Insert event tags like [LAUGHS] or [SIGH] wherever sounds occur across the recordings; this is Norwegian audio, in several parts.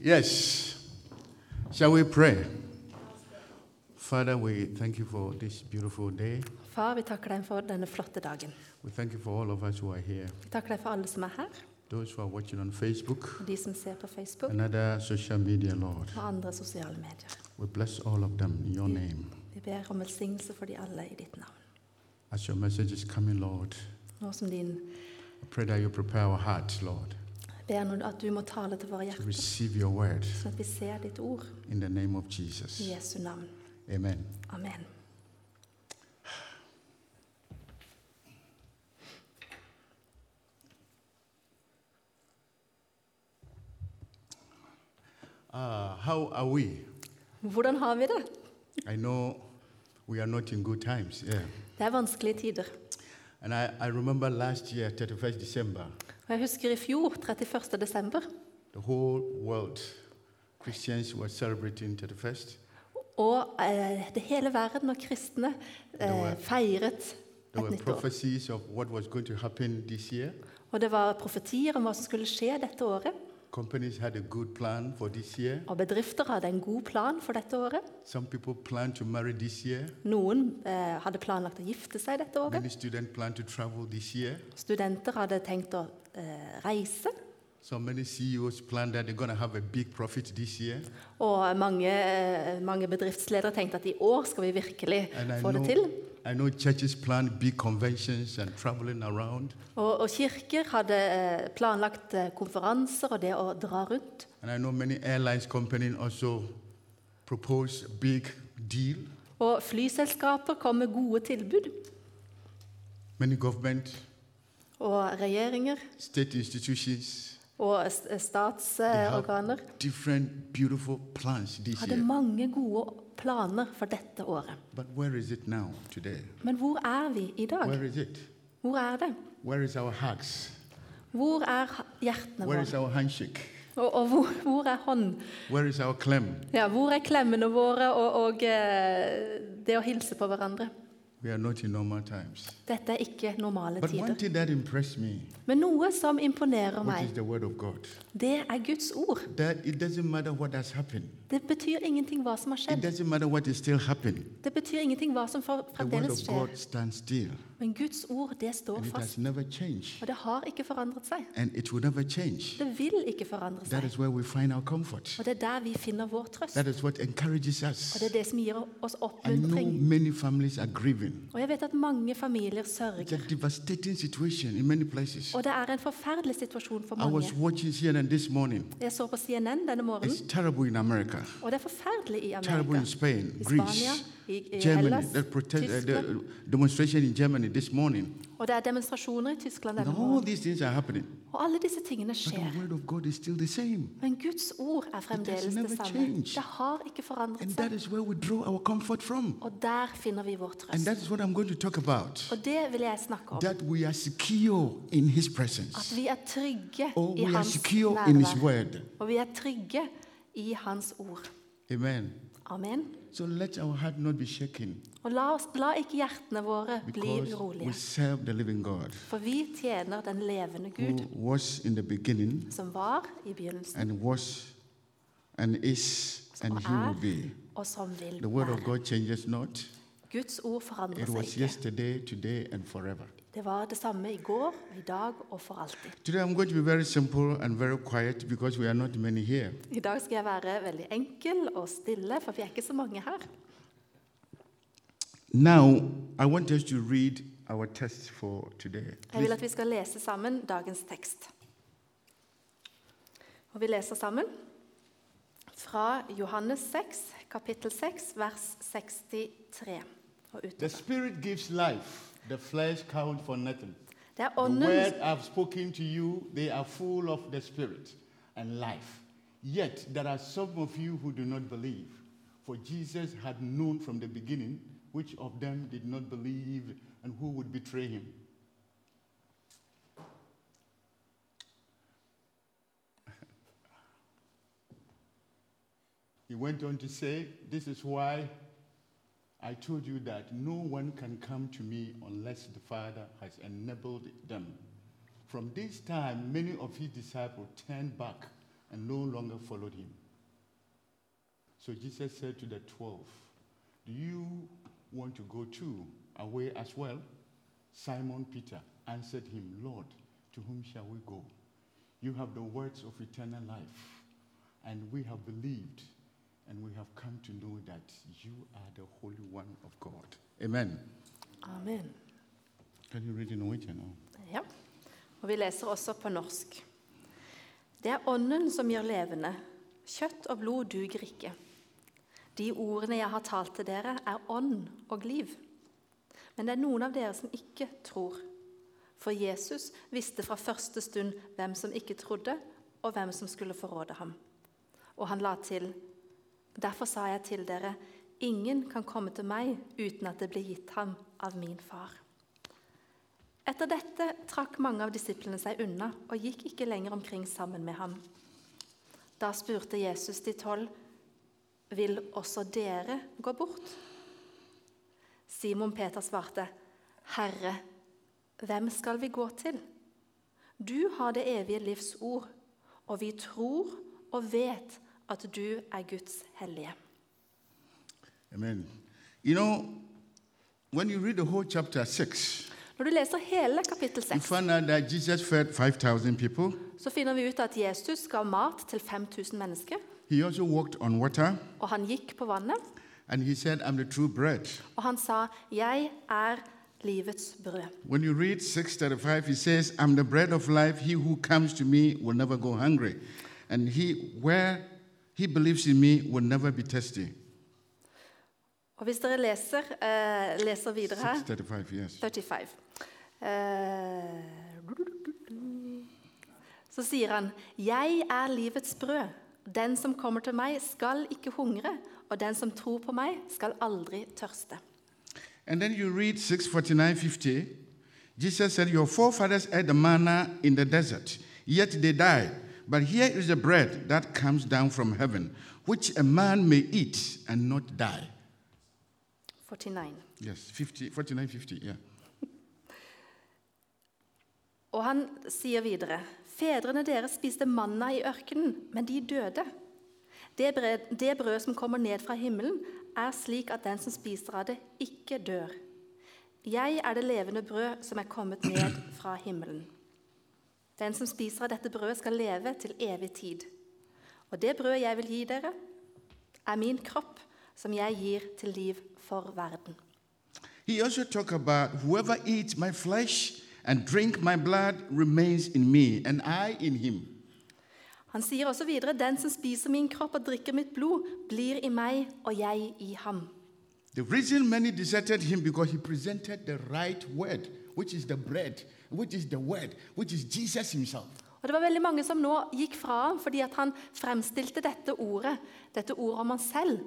Yes. Shall we pray? Father, we thank you for this beautiful day. Far, vi takker deg for denne flotte dagen. We thank you for all of us who are here, Vi takker deg for alle som er her, those who are watching on Facebook de som ser på Facebook and other social media, Lord. og andre sosiale medier. We bless all of them in your name. Vi ber om velsignelse for de alle i ditt navn. As your message is coming, Lord, Nå som din I pray that you prepare our hearts, Lord, ber nå at du må tale til våre hjerter, receive your word sånn at vi ser ditt ord in the name of Jesus. i Jesu navn. Amen. Amen. Uh, how are we? Hvordan har vi det? I know we are not in good times, yeah. Det er vanskelige tider. And I, I remember last year, 31st December, Og jeg husker i fjor, 31. desember, the whole world, Christians were celebrating 31st. og eh, det hele verden og kristne eh, feiret et nytt år. prophecies of what was going to happen this year. Og det var profetier om hva som skulle skje dette året. Had a good plan for this year. Og bedrifter hadde en god plan for dette året. Some to marry this year. Noen eh, hadde planlagt å gifte seg dette året. Many to this year. Studenter hadde tenkt å reise. So many CEOs plan that they're going to have a big profit this year. Og mange, eh, mange bedriftsledere tenkte at i år skal vi virkelig få det til. I know churches plan big conventions and traveling around. Og, og kirker hadde eh, planlagt eh, konferanser og det å dra rundt. And I know many airlines companies also propose big deal. Og flyselskaper kom med gode tilbud. Many government, Og regjeringer state institutions, og statsorganer plans hadde mange gode planer for dette året. Now? Men hvor er vi i dag? Hvor er det? Where is our hugs? Hvor er hjertene Where is våre? Og, og hvor, hvor er hånd? Where is our clam? Ja, hvor er klemmene våre og, og eh, det å hilse på hverandre? Dette er ikke normale tider. Men noe som imponerer meg, the word of God, det er Guds ord. Det betyr ingenting hva som har skjedd. Det betyr ingenting hva som fremdeles skjer. Men Guds ord, det står fast. Og det har ikke forandret seg. Det vil ikke forandre seg. Og det er der vi finner vår trøst. Og det er det som gir oss oppmuntring. Og jeg vet at mange familier sørger. Og det er en forferdelig situasjon for mange. Jeg så på CNN denne morgenen, America, og det er forferdelig i terrible in Amerika. Spain, I Greece, Spania, i, i Germany. Hellas, The, protest, uh, Tyskland. the demonstration in Germany this morning. Og det er demonstrasjoner i Tyskland And denne all morgenen. these things are happening. Og alle disse tingene But the skjer. word of God is still the same. Men Guds ord er fremdeles never det samme. changed. Det har ikke forandret And that seg. is where we draw our comfort from. Og der finner vi vår And trøst. is what I'm going to talk about. Og det vil jeg snakke om. That we are secure in His At vi er trygge Or i we are Hans secure in His nærvær. word. Og vi er trygge i Hans ord. Amen. Amen. So let our heart not be shaken Og la, oss, la ikke hjertene våre bli because we urolige. serve the living God For vi tjener den levende who Gud, was in the beginning som var i begynnelsen, and was and is and He will be. og som vil The word of være. God changes not. Guds ord forandrer seg ikke. Det var det samme i går, i dag og for alltid. Today I'm going to be very simple and very quiet because we are not many here. I dag skal jeg være veldig enkel og stille, for vi er ikke så mange her. Now, I want us to read our text for today. Jeg vil at vi skal lese sammen dagens tekst. Og vi leser sammen fra Johannes 6, kapittel 6, vers 63 og the. Spirit gives life, the flesh counts for nothing. Det er The word I've spoken to you, they are full of the Spirit and life. Yet there are some of you who do not believe. For Jesus had known from the beginning which of them did not believe and who would betray him. [LAUGHS] He went on to say, This is why I told you that no one can come to me unless the Father has enabled them. From this time, many of his disciples turned back and no longer followed him. So Jesus said to the twelve, Do you want to go too away as well? Simon Peter answered him, Lord, to whom shall we go? You have the words of eternal life, and we have believed, and we have come to know that you are the Holy One of God. Amen. Amen. Can you read in Norwegian now? Ja. Og vi leser også på norsk. Det er Ånden som gjør levende. Kjøtt og blod duger ikke. De ordene jeg har talt til dere, er ånd og liv. Men det er noen av dere som ikke tror. For Jesus visste fra første stund hvem som ikke trodde, og hvem som skulle forråde ham. Og han la til, derfor sa jeg til dere, ingen kan komme til meg uten at det blir gitt ham av min far. Etter dette trakk mange av disiplene seg unna og gikk ikke lenger omkring sammen med ham. Da spurte Jesus de tolv, vil også dere gå bort? Simon Peter svarte, Herre, hvem skal vi gå til? Du har det evige livs ord, og vi tror og vet at du er Guds hellige. Amen. You know, when you read the whole chapter 6, Når du leser hele kapittel you find out that Jesus fed 5,000 people. så finner vi ut at Jesus ga mat til 5000 mennesker, He also walked on water, og han gikk på vannet. and he said, I'm the true bread. Og han sa, 'Jeg er livets brød'. When you read 635, he says, I'm the bread of life. He who comes to me will never go hungry. And he, where he believes in me, will never be thirsty. Og hvis dere leser, uh, leser videre her 35, yes. 35 Uh, Så sier han, 'Jeg er livets brød. Den som kommer til meg, skal ikke hungre.' 'Og den som tror på meg, skal aldri tørste.' And then you read 649, 50. Jesus said, Your forefathers ate the manna in the desert, yet they died. But here is the bread that comes down from heaven, which a man may eat and not die. 49. Yes, 50, 49, 50, yeah. Og han sier videre.: Fedrene deres spiste manna i ørkenen, men de døde. Det brød, det brød som kommer ned fra himmelen, er slik at den som spiser av det, ikke dør. Jeg er det levende brød som er kommet ned fra himmelen. Den som spiser av dette brødet, skal leve til evig tid. Og det brødet jeg vil gi dere, er min kropp, som jeg gir til liv for verden. He also talked about whoever eats my flesh and drink my blood remains in me, and I in him. Han sier også videre, 'Den som spiser min kropp og drikker mitt blod, blir i meg, og jeg i ham'. The reason many deserted him because he presented the right word, which is the bread, which is the word, which is Jesus himself. Og Det var veldig mange som nå gikk fra ham fordi at han fremstilte dette ordet, dette ordet om han selv.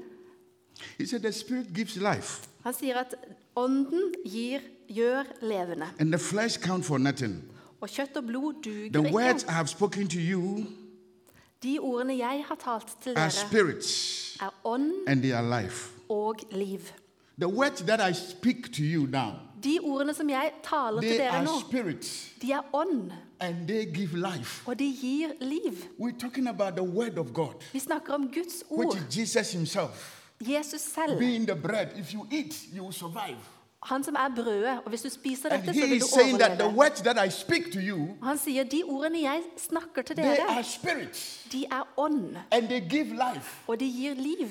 He said the spirit gives life, Han sier at ånden gir, gjør levende, and the flesh count for nothing. og kjøtt og blod The duger words I ikke. have spoken to you De ordene jeg har talt til are dere, spirits er ånd and they are life. og liv. The words that I speak to you now, De ordene som jeg taler til dere nå, spirit, de er ånd, and they give life. og de gir liv. About the word of God, Vi snakker om Guds ord. Jesus himself. Jesus selv. Being the bread, if you eat, you will survive. Han som er brødet, og hvis du spiser dette, så vil du overleve. you, Han sier de ordene jeg snakker til dere, are spirits de er ånd, and they give life. og de gir liv.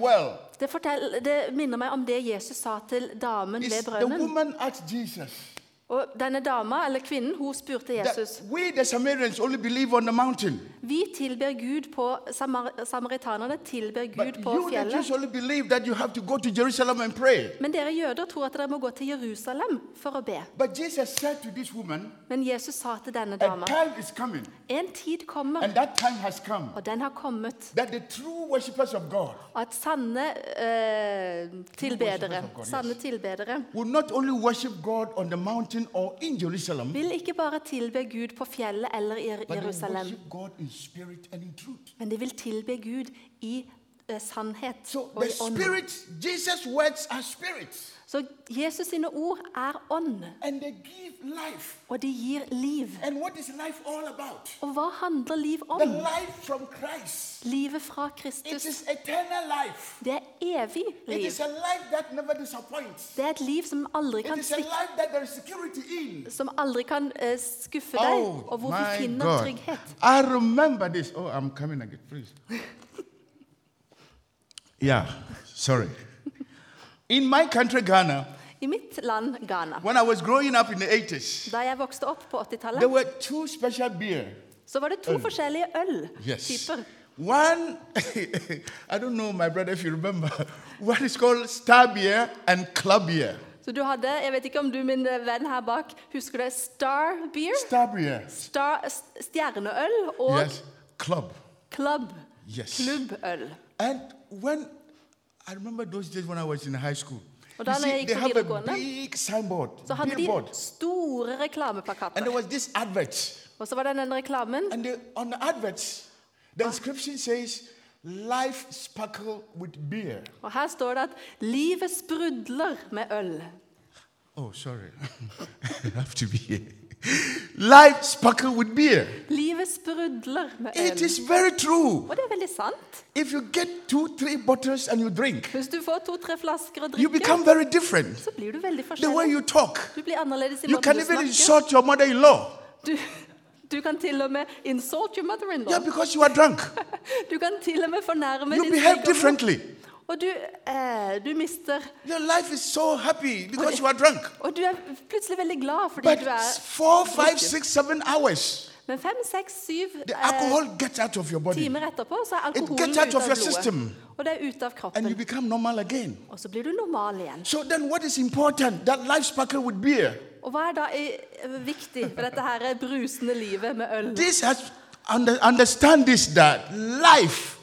Well. Det, fortell, det minner meg om det Jesus sa til damen ved the brønnen. Og denne dama, eller kvinnen, hun spurte Jesus that we, the Samaritans, only believe on the mountain, Vi tilber Gud på Samar Samaritanerne tilber but på you, the Jews, fjellet. only believe that you have to go to Jerusalem and pray. Men dere jøder tror at dere må gå til Jerusalem for å be. But Jesus said to this woman, Men Jesus sa til denne A dama time is coming, en tid kommer, and that time has come, og den har kommet, that the true worshippers of God at sanne uh, tilbedere, God, yes. tilbedere will not only worship God on the mountain or in Jerusalem, vil ikke bare tilbe Gud på fjellet eller i but they Jerusalem, worship God in spirit and in truth. men de vil tilbe Gud i sannhet So og i ånd. spirit, Jesus' words are spirit. Så Jesus sine ord er ånd, And they give life. og de gir liv. And what is life all about? Og hva handler liv om? life from Livet fra It Kristus. Det er evig It liv. is a life that never. Det er et liv som aldri kan svikte, som aldri kan uh, skuffe deg, og hvor vi finner trygghet. I remember this. Oh, I'm coming again, please. Yeah, sorry. In my country, Ghana, I mitt land, Ghana, when I was growing up in the 80s, da jeg vokste opp på there 80-tallet, were two special beer. så var det to forskjellige Yes. øltyper. One, [LAUGHS] I don't know, my brother, if you remember, [LAUGHS] what is called star beer and club beer. Så du hadde, jeg vet ikke om du, min venn her bak, husker det Star Beer, Star beer. Star, stjerneøl og Yes, club. Club. Yes. Klubbøl. And when I remember those days when I was in high school, Og da når jeg gikk they på have a videregående, big signboard, Så hadde de billboard, store and there reklameplakater. was this advert. Og så var det den reklamen. And the, on the advert, the inscription says, "Life sparkle with beer." Og her står det at livet sprudler med øl. Oh, sorry, [LAUGHS] I have to be here. Life sparkle with beer. Livet sprudler med It is very true. Og det er veldig sant. If you get two, three bottles and you drink, Hvis du får to-tre flasker you become very different. så blir du veldig The way you talk, Du blir annerledes i you måten can du even insult your mother-in-law. Du, du kan til og med insult your mother-in-law. Yeah, because you are drunk. [LAUGHS] Du kan til og med fornærme You din behave differently. Og du, eh, du mister Your life is so happy because you are drunk. Og du er plutselig veldig glad fordi But du er four, five, six, seven hours, Men fem, seks, syv the eh, alcohol gets out of your body timer etterpå så er alkoholen gets out ute of av your blodet. system. Og det er ute av and you kroppen. become normal again. Og så blir du normal igjen. So then, what is important? That life sparkle with beer. Og hva er da eh, viktig for dette her brusende livet med øl? This has under, understand this that life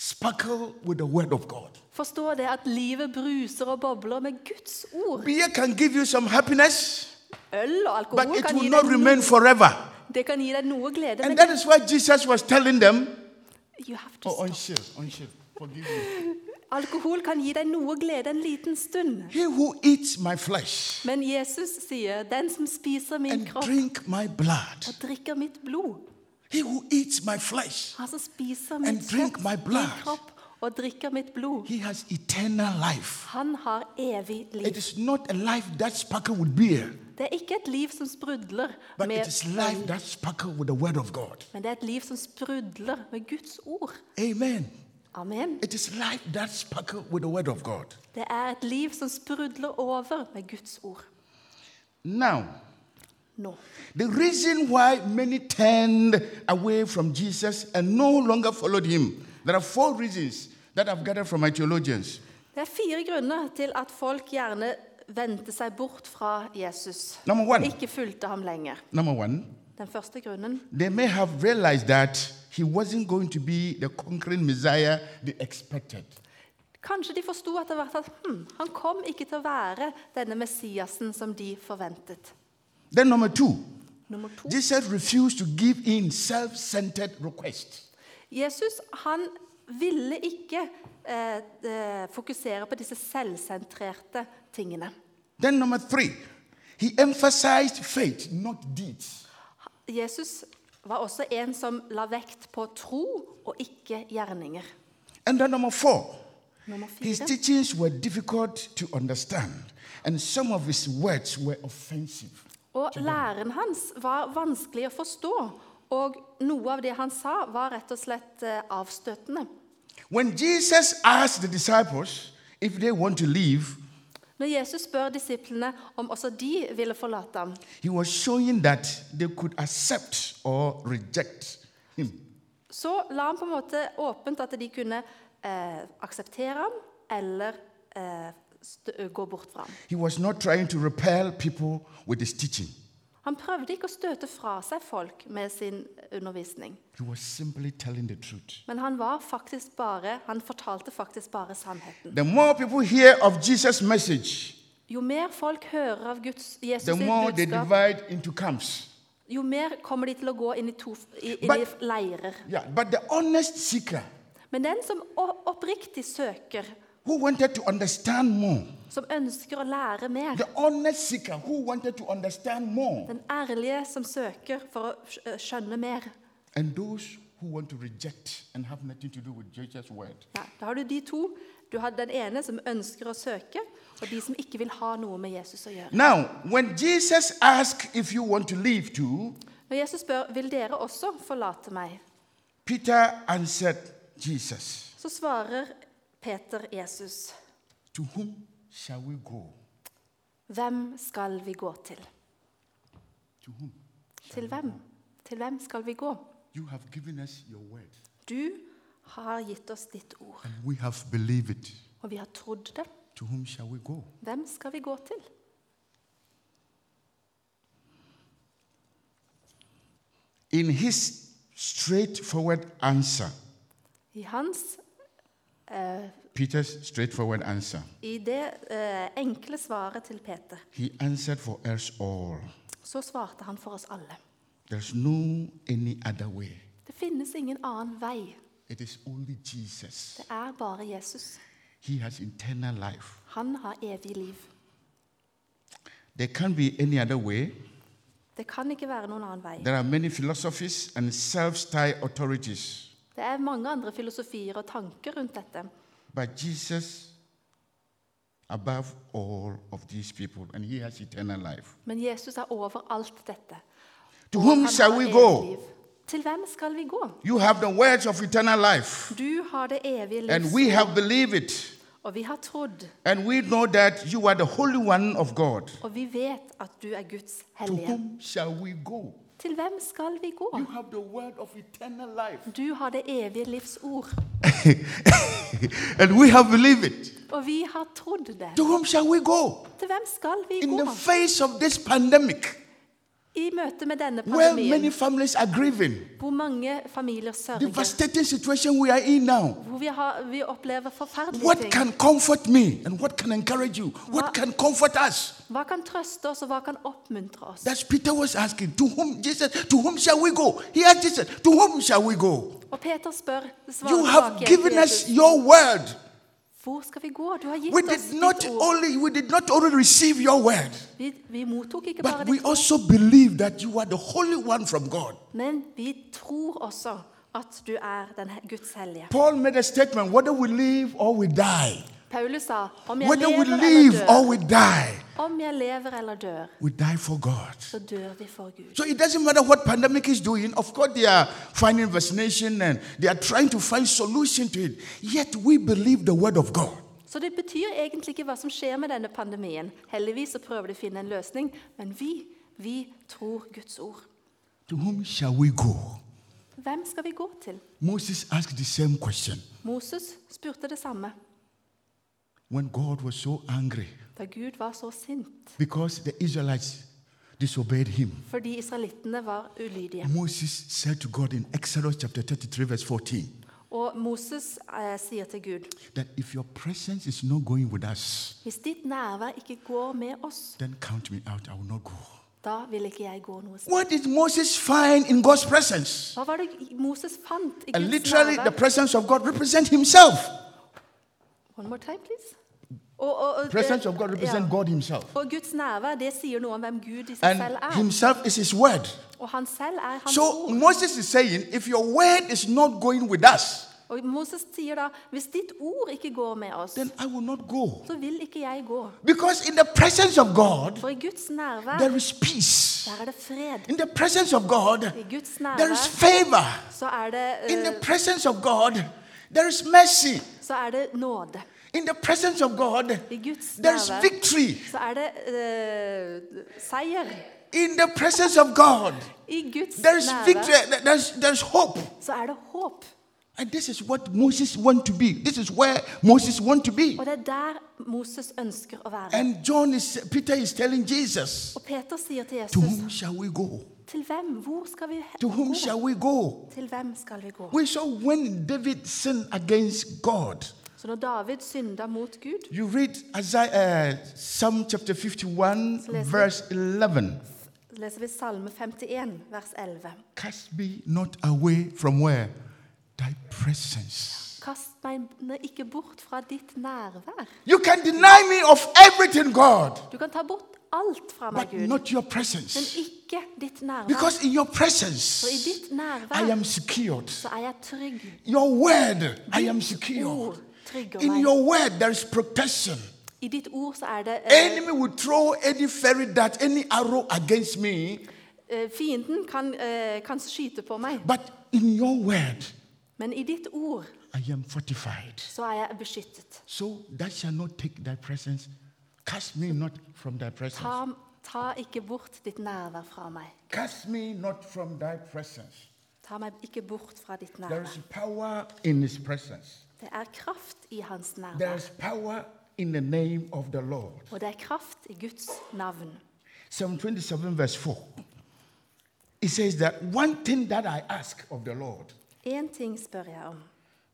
sparkle with the word of God. Forstå det at livet bruser og bobler med Guds ord. Beer can give you some happiness, Øl og but alkohol it kan will gi not deg remain noe, forever. det kan gi deg noe glede, And men that is why Jesus was telling them, you have to Oh, stop. unshare, unshare, forgive me. Alkohol kan gi deg noe glede en liten stund. He who eats my flesh Men Jesus sier, den som spiser min and kropp drink my blood, og drikker mitt blod, he who eats my flesh, han som spiser And mitt drink kjøtt, my min blood. kropp og drikker mitt blod, he has eternal life. han har evig It liv. is not a life that sparkle with beer, Det er ikke et liv som sprudler but med it is life that sparkle with the word of God. men det er et liv som sprudler med Guds ord. Amen. Amen. It is life that sparkle with the word of God. Det er et liv som sprudler over med Guds ord. Now, Nå. the reason why many turned away from Jesus and no longer followed him, there are four reasons that I've gathered from my theologians. Det er fire grunner til at folk gjerne vendte seg bort fra Jesus. Number one. Ikke fulgte ham lenger. Number one, Den første grunnen they may have realized that he wasn't going to be the conquering Messiah they expected. Kanskje de forsto etter hvert at hm, han kom ikke til å være denne Messiasen som de forventet. Then, number two, number two. Jesus refused to give in self centered requests. Jesus han ville ikke eh, eh, fokusere på disse selvsentrerte tingene. Then, number three, he emphasized faith, not deeds. Jesus var også en som la vekt på tro og ikke gjerninger. And then, number four, Nummer his teachings were difficult to understand, and some of his words were offensive. Og læren hans var vanskelig å forstå, og noe av det han sa, var rett og slett eh, avstøtende. Leave, Når Jesus spør disiplene om også de ville forlate ham, he was showing that they could accept or reject him. så la han på en måte åpent at de kunne eh, akseptere ham eller eh, gå bort fra ham. He was not trying to repel people with his teaching. Han prøvde ikke å støte fra seg folk med sin undervisning, He was simply telling the truth. men han, var faktisk bare, han fortalte faktisk bare sannheten. The more people hear of Jesus' message, Jo mer folk hører av Guds, Jesus the sitt more they budskap, divide into camps. jo mer kommer de til å gå inn i, to, i- inn But- i leirer. Yeah, but the seeker, Men den som oppriktig søker, who wanted to understand more, som ønsker å lære mer, the honest seeker who wanted to understand more, den ærlige som søker for å skjønne mer. and those who want to reject and have nothing to do with Jesus' word. Ja, da har du de to. Du har den ene som ønsker å søke, og de som ikke vil ha noe med Jesus å gjøre. Now, when Jesus asked if you want to leave too, Når Jesus spør vil dere også forlate meg, Peter answered Jesus, så svarer Peter Jesus, To whom shall we go? hvem skal vi gå til? To whom? Til hvem? Til hvem skal vi gå? You have given us your word, Du har gitt oss ditt ord, and we have believed it. og vi har trodd det. To whom shall we go? Hvem skal vi gå til? In his straightforward answer, I hans eh, Peter's straightforward answer, I det uh, enkle svaret til Peter, he answered for us all. så svarte han for oss alle. There's no any other way. Det finnes ingen annen vei. It is only Jesus. Det er bare Jesus. He has eternal life. Han har evig liv. There can't be any other way. Det kan ikke være noen annen vei. There are many philosophies and self-styled authorities, Det er mange andre filosofier og tanker rundt dette. but Jesus above all of these people, and he has eternal life. Men Jesus er over alt dette. To Og whom shall we go? liv. Til hvem skal vi gå? You have the words of eternal life, Du har det evige and we have believed it, og vi har trodd, and we know that you are the Holy One of God. og vi vet at du er Guds To whom shall we go? Til hvem skal vi gå? Du har det evige livs ord, [LAUGHS] og vi har trodd det. Til hvem skal vi gå? I møte med denne where many pandemien, families are grieving, hvor mange familier sørger, devastating situation we are in now. hvor vi, har, vi opplever forferdelige What ting. can comfort me and what can encourage you? What Hva- can comfort us? Hva kan trøste oss, og hva kan oppmuntre oss? That's Peter was asking. To whom Jesus? To whom shall we go? He asked Jesus. To whom shall we go? Og Peter spør, svarer You have tilbake igjen til given us Jesus, your word. Hvor skal vi gå? Du har gitt We oss did not ditt ord. only we did not only receive your word, Vi, vi mottok ikke bare but we ditt ord, also believe that you are the Holy One from God. men vi tror også at du er den he- Guds hellige. Paul made a statement: whether we live or we die, Paulus sa, om jeg whether we lever live eller or dør, we die, om jeg lever eller dør, we die for God. så dør vi for Gud. So it doesn't matter what pandemic is doing. Of course, they are finding vaccination and they are trying to find solution to it. Yet we believe the word of God. Så det betyr egentlig ikke hva som skjer med denne pandemien. Heldigvis så prøver de å finne en løsning, men vi, vi tror Guds ord. To whom shall we go? Hvem skal vi gå til? Moses asked the same question Moses spurte det samme when God was so angry da Gud var så sint because the Israelites disobeyed him. fordi israelittene var ulydige. Moses said to God in Exodus chapter 33, verse 14, Og Moses eh, sier til Gud that if your presence is not going with us, hvis ditt nærvær ikke går med oss, then count me out. I will not go. da vil ikke jeg gå noe sted. What did Moses find in God's presence? Hva var det Moses fant i And Guds literally, the nærvær? presence of God represents himself. One more time, please. Og, og, Presence of God represents ja. God himself. Og Guds nærvær det sier noe om hvem Gud i seg And selv er. himself is his word. Og han selv er hans So ord. Moses is saying, if your word is not going with us, Og Moses sier da hvis ditt ord ikke går med oss, then I will not go. så vil ikke jeg gå. Because in the presence of God, For i Guds nærvær there is peace. der er det fred. In the presence of God, I Guds there is favor. så er det, In the eh, presence of God, there is mercy. så er det nåde. In the presence of God, I Guds there is nærvær victory. så er det uh, seier. In the presence of God, I Guds there is nærvær victory. There's, there's hope. så er det håp. And this is what Moses want to be. This is where Moses want to be. Og det er der Moses ønsker å være. And John is Peter is telling Jesus, Og Peter sier til To whom shall we go? til hvem? Hvor skal vi To whom gå? shall we go? Til hvem skal vi gå? We saw when David sinned against God. Så når David synda mot Gud, You read Isaiah, uh, Psalm chapter 51, leser verse 11. leser vi Salme 51, vers 11. Cast me not away from where? Thy presence. Kast meg ikke bort fra ditt nærvær. You can deny me of everything, God, Du kan ta bort alt fra meg, Gud, not your men presence. ikke ditt nærvær. Because in your For i presence, nærvær I am secured. så er jeg trygg. Your word, I am Ord secured. Trygger In meg. your word, there is protection. I ditt ord så er det eh, Enemy will throw any fairy dart, any arrow against me, eh, Fienden kan, eh, kan skyte på meg, but in your word, men i ditt ord I am fortified. så er jeg beskyttet. So that shall not take thy presence. Cast me not from thy presence. Ta, ta ikke bort ditt nærvær fra meg. Cast me not from thy presence. Ta meg ikke bort fra ditt There nærvær. is power in his presence. Det er kraft i hans There is power in the name of the Lord. Og det er kraft i Guds navn. Psalm 27, verse 4. It says that one thing that I ask of the Lord, Én ting spør jeg om.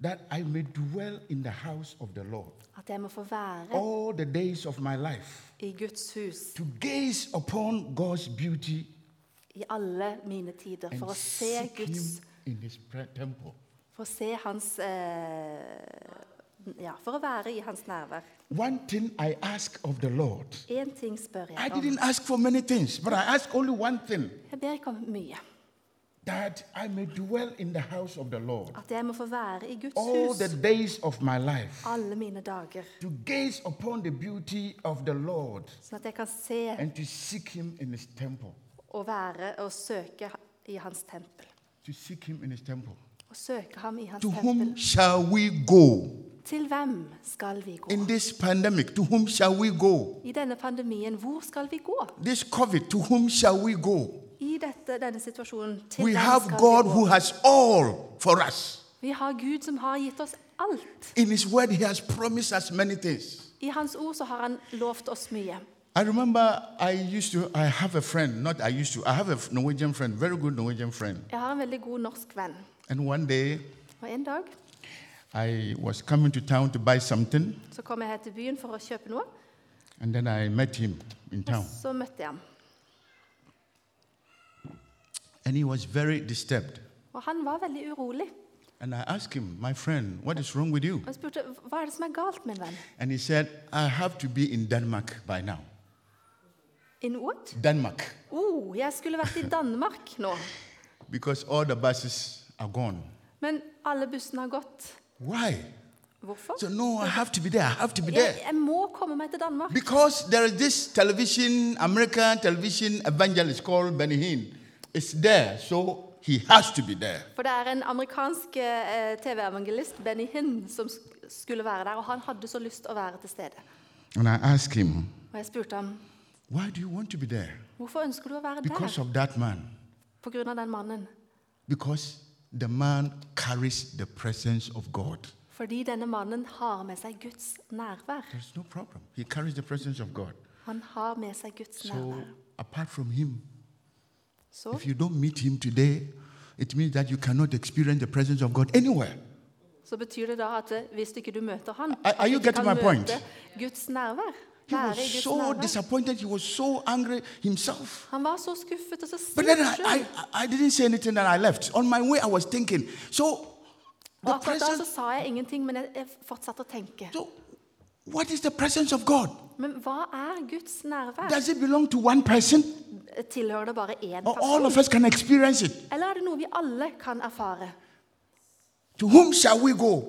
that I may dwell in the house of the Lord At jeg må få være all the days of my life, i Guds hus to gaze upon God's beauty i alle mine tider. For å se Guds in his temple. For å se hans eh, Ja, for å være i hans nærvær. One thing I ask of the Lord. En ting spør I jeg om. didn't ask for many things, but I ask only one thing Jeg ber ikke om mye. that I may dwell in the house of the Lord At jeg må få være i Guds all hus the days of my life, alle mine dager. to gaze upon the beauty of the Lord Sånn at jeg kan se and to seek him in his temple. være og søke i hans tempel. To seek him in his temple. Og søke ham i hans To whom tempel. shall we go Til hvem skal vi gå? in this pandemic? To whom shall we go? I denne pandemien, hvor skal vi gå? This COVID, to whom shall we go? I dette, denne situasjonen, til We hvem have skal God vi who gå? has all for us. Vi har Gud som har gitt oss alt. In his word, he has promised us many things. I hans ord så har han lovt oss mye. I remember I used to, I have a friend, not I used to, I have a Norwegian friend, very good Norwegian friend. Jeg har en veldig god norsk venn. And one day Og en dag I was coming to town to buy something, så kom jeg her til byen for å kjøpe noe. and then I met him in Og town. så møtte jeg ham. And he was very disturbed. Og han var veldig urolig. And I asked him, My friend, what is wrong with you? Og jeg spurte hva er det som er galt, min venn. And he said, I have to be in Denmark by now. In what? Denmark. Oh, jeg skulle vært i Danmark nå. [LAUGHS] Because all the buses are gone. Men alle bussene har gått. Why? Hvorfor? So, no, I have to be there. I have to be Jeg, there. jeg må komme meg til Danmark. Because there is this television, American television evangelist called Benny Hinn. It's there, so he has to be there. For det er en amerikansk eh, TV-evangelist, Benny Hinn, som skulle være der. Og han hadde så lyst å være til stede. And I asked him, Og jeg spurte ham Why do you want to be there? hvorfor ønsker du å være Because der. of that man. På grunn av den mannen. Because the man carries the presence of God. Fordi denne mannen har med seg Guds nærvær. There's no problem. He carries the presence of God. Han har med seg Guds So, nærvær. apart from him, so, if you don't meet him today, it means that you cannot experience the presence of God anywhere. så betyr det da at eh, hvis ikke du møter han, Are- are at you getting my point? Guds nærvær. He was so disappointed. He was so angry himself. Han var så skuffet og så But then I. I, I didn't say anything and I left. On my way, I was thinking. So, Og the akkurat da så presence, sa jeg ingenting, men jeg, jeg fortsatte å tenke. so what is the presence of God? Men hva er Guds nærvær? Does it belong to one person? Tilhører det bare én Or all of us can experience it? Eller er det noe vi alle kan erfare? To whom shall we go?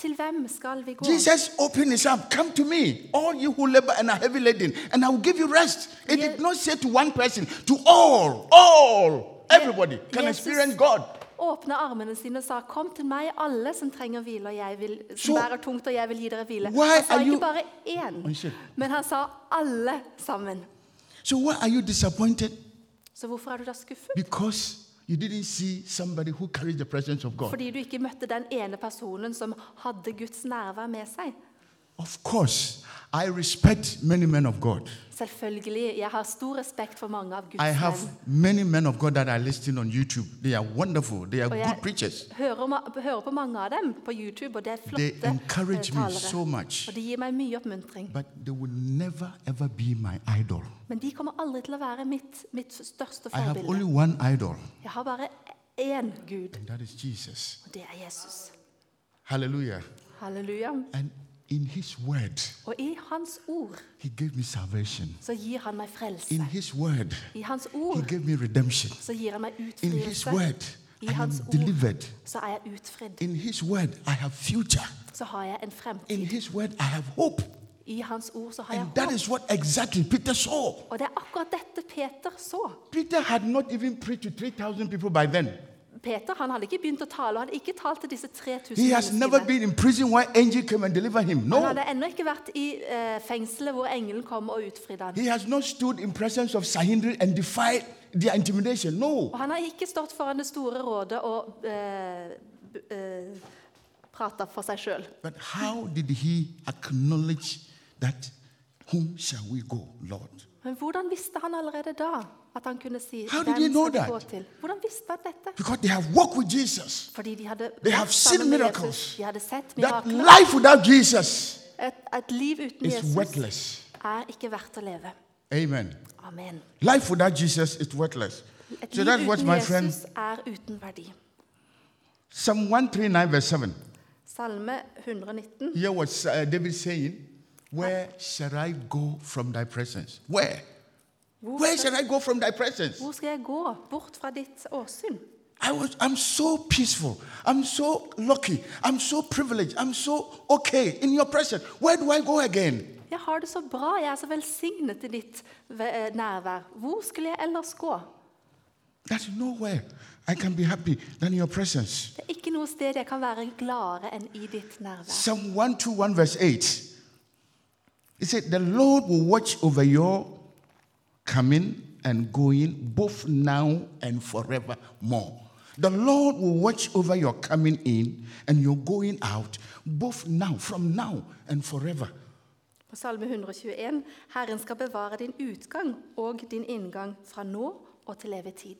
Til hvem skal vi gå? Jesus opened his arm. Come to me, all you who labor and are heavy laden, and I will give you rest. It Ye- did not say to one person, to all, all, everybody can Jesus- experience God. Åpne armene sine og sa, 'Kom til meg, alle som trenger hvile, og jeg vil, som bærer tungt, og jeg vil gi dere hvile.' Han sa ikke bare én, men han sa alle sammen. So why are you disappointed? Så hvorfor er du da skuffet? Because you didn't see somebody who carried the presence of God. Fordi du ikke møtte den ene personen som hadde Guds nærvær med seg. Of course, I respect many men of God. Selvfølgelig, Jeg har stor respekt for mange av Guds I have many men of God that I listen on YouTube. They are wonderful. They are Og good preachers. hører, hører på mange av dem på YouTube, og det er They encourage eh, me so much. Og de gir meg mye oppmuntring. But they will never ever be my idol. Men de kommer aldri til å være mitt, mitt største I have only one idol, Jeg har bare én Gud, and that is Jesus. og det er Jesus. Hallelujah. Halleluja. And in His Word, Og i Hans ord He gave me salvation. så gir Han meg In. His Word, I Hans He gave me redemption. så gir Han meg In His. Word, I I am ord delivered. så er jeg utfridd. In His Word, I have future. Så har jeg en In. His Word, I have hope. I Hans ord så har jeg And that håp. is what exactly Peter saw. Og det er akkurat dette Peter så. Peter had not even preached to 3,000 people by then. Peter han hadde ikke begynt å tale, og hadde ikke talt til disse 3000 He has never menneskene. been in prison where angel came and deliver him. Han hadde ennå ikke vært i eh, fengselet hvor engelen kom og utfridde han. He has not stood in presence of Sahindri and defied their intimidation. No. Og han har ikke stått foran det store rådet og eh, eh, prata for seg sjøl. But how did he acknowledge that, whom shall we go, Lord? Men hvordan visste han allerede da at han kunne si How did hvem he know that? Hvordan visste han dette? Because they have walked with Jesus. Fordi de hadde They have seen miracles. De hadde sett That mirakler. life without Jesus Et, et liv uten is Jesus worthless. er ikke verdt å leve. Amen. Amen. Life without Jesus is worthless. Et So liv that's what uten my friend, Jesus er uten verdi. Psalm 139, verse 7. Salme 119. Here was uh, David saying, Where shall I go from thy presence? Where? Hvor Where skal, shall I go from thy presence? hvor skal jeg gå bort fra ditt åsyn? I was, I'm so peaceful. I'm so lucky. I'm so privileged. I'm so okay in your presence. Where do I go again? Jeg har det så bra, jeg er så velsignet i ditt eh, nærvær. Hvor skulle jeg ellers gå? There's nowhere I can be happy than your presence. Det er ikke noe sted jeg kan være gladere enn i ditt nærvær. Psalm 121, verse 8. It said, The Lord will watch over your coming and going, both now and forevermore. The Lord will watch over your coming in and your going out, both now, from now and forever. På Salme 121.: Herren skal bevare din utgang og din inngang fra nå og til evig tid.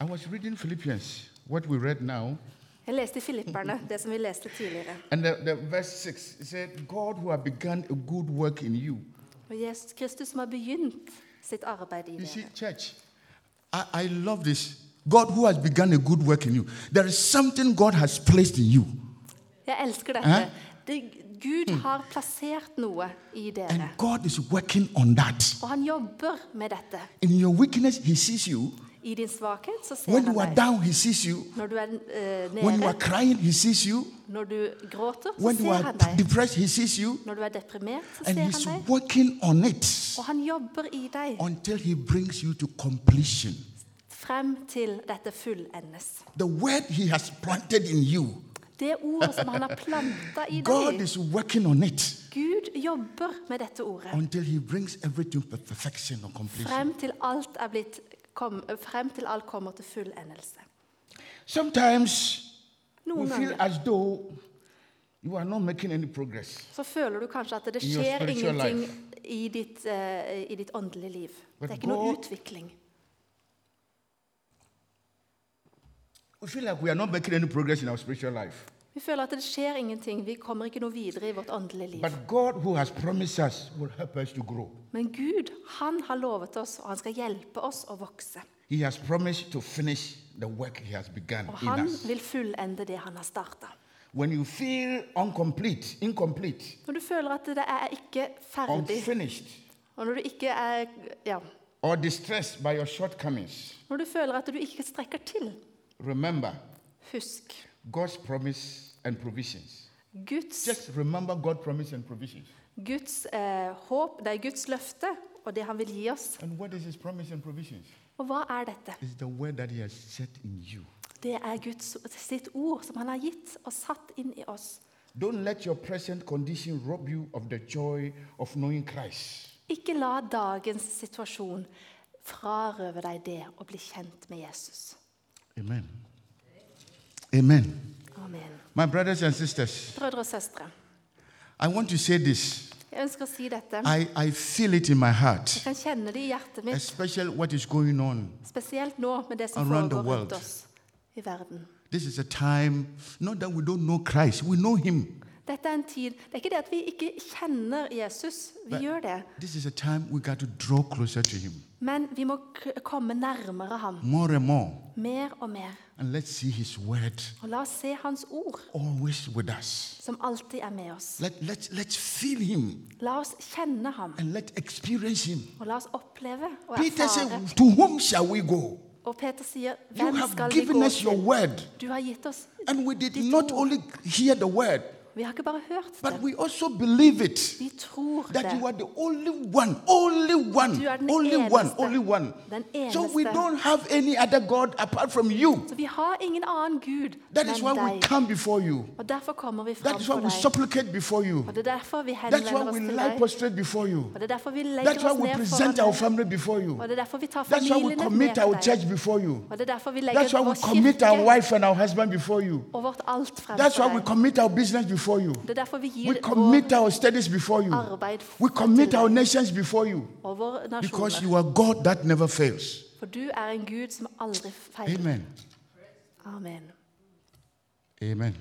I was reading Philippians, what we read now, Jeg leste i Filipperne, det som vi leste tidligere. and the, the verse 6 it said, God who has begun a good work in you. Og Jesus Kristus som har begynt sitt arbeid i You see, dere. church, I, I love this. God who has begun a good work in you. There is something God has placed in you. Jeg elsker dette. Eh? Det, Gud har plassert noe i And dere, God is working on that. og han jobber med dette. In your weakness, He sees you. I din svakhet så ser When han you are deg. down, He sees you. Når du er eh, When you are crying, He sees you. når du gråter, så When you ser are han deg. depressed, He sees you. Når du er deprimert, så And ser He's han deg. working on it Og han jobber i deg until He brings you to completion. frem til dette fullendes. The word He has planted in you, Det ordet som han har planta i God deg. is working on it Gud jobber med dette ordet. until He brings everything to perfection or completion. Frem til alt, er blitt, kom, frem til alt kommer til fullendelse. Sometimes Noen feel ganger as though you are not making any progress. så føler du kanskje at det skjer ingenting i ditt, uh, i ditt åndelige liv. But Det er ikke God- utvikling. We feel like we are not making any progress in our spiritual life. Vi føler at det skjer ingenting. Vi kommer ikke noe videre i vårt åndelige liv. God, us. Men Gud, han har lovet oss, og han skal hjelpe oss å vokse. Og han vil fullende det han har starta. When you feel incomplete, incomplete, Når du føler at det er ikke ferdig, unfinished, og når du ikke er ja, or distressed by your shortcomings, Når du føler at du ikke strekker til, remember husk God's promise and provisions. Guds, Just remember God's promise and provisions. Guds eh, håp, det er Guds løfte og det han vil gi oss. And what is His promise and provisions? Og hva er dette? It's the word that He has set in you. Det er Guds sitt ord som han har gitt og satt inn i oss. Don't let your present condition rob you of the joy of knowing Christ. Ikke la dagens situasjon frarøve deg det å bli kjent med Jesus. Amen. Amen. Amen. My brothers and sisters, Brødre og søstre, I want to say this. jeg ønsker å si dette. I, I feel it in my heart, Jeg kan kjenne det i hjertet mitt, especially what is going on. spesielt nå med det som Around the foregår rundt world. oss i verden. This is a time, not that we don't know Christ, we know Him. Dette er en tid Det er ikke det at vi ikke kjenner Jesus. Vi gjør det. This is a time we got to draw closer to Him. Men vi må komme nærmere ham, more and more. mer og mer. And let's see his word Og la oss se hans ord, always with us. som alltid er med oss. Let, let's, let's feel him La oss kjenne ham, and let's experience him. og la oss oppleve og Peter erfare. said, To whom shall we go? Og Peter sier, hvem skal vi gå til? word. Du har gitt oss And we did ditt not ord. only hear the word, Vi har ikke bare hørt but det, we also believe it. vi tror That you are the only one, only one, Du er den only one, only one. Den So we don't have any other God apart from you. Så vi har ingen annen Gud That is why we come before you. Og derfor kommer vi That is why we supplicate before you. Og det er derfor vi That's why we lie prostrate before you. Og det er derfor vi That's why we present our family before you. Og det er derfor vi tar That's why we commit our church before you. Og det er derfor vi That's why we commit our wife and our husband before you. og vårt alt That's why we commit our business before you. Det er derfor vi We gir commit vår our studies before you. arbeid We til commit our deg nations before you. og våre Because nasjoner. you are God that never fails. For du er en Gud som aldri feiler. Amen. Amen. Amen.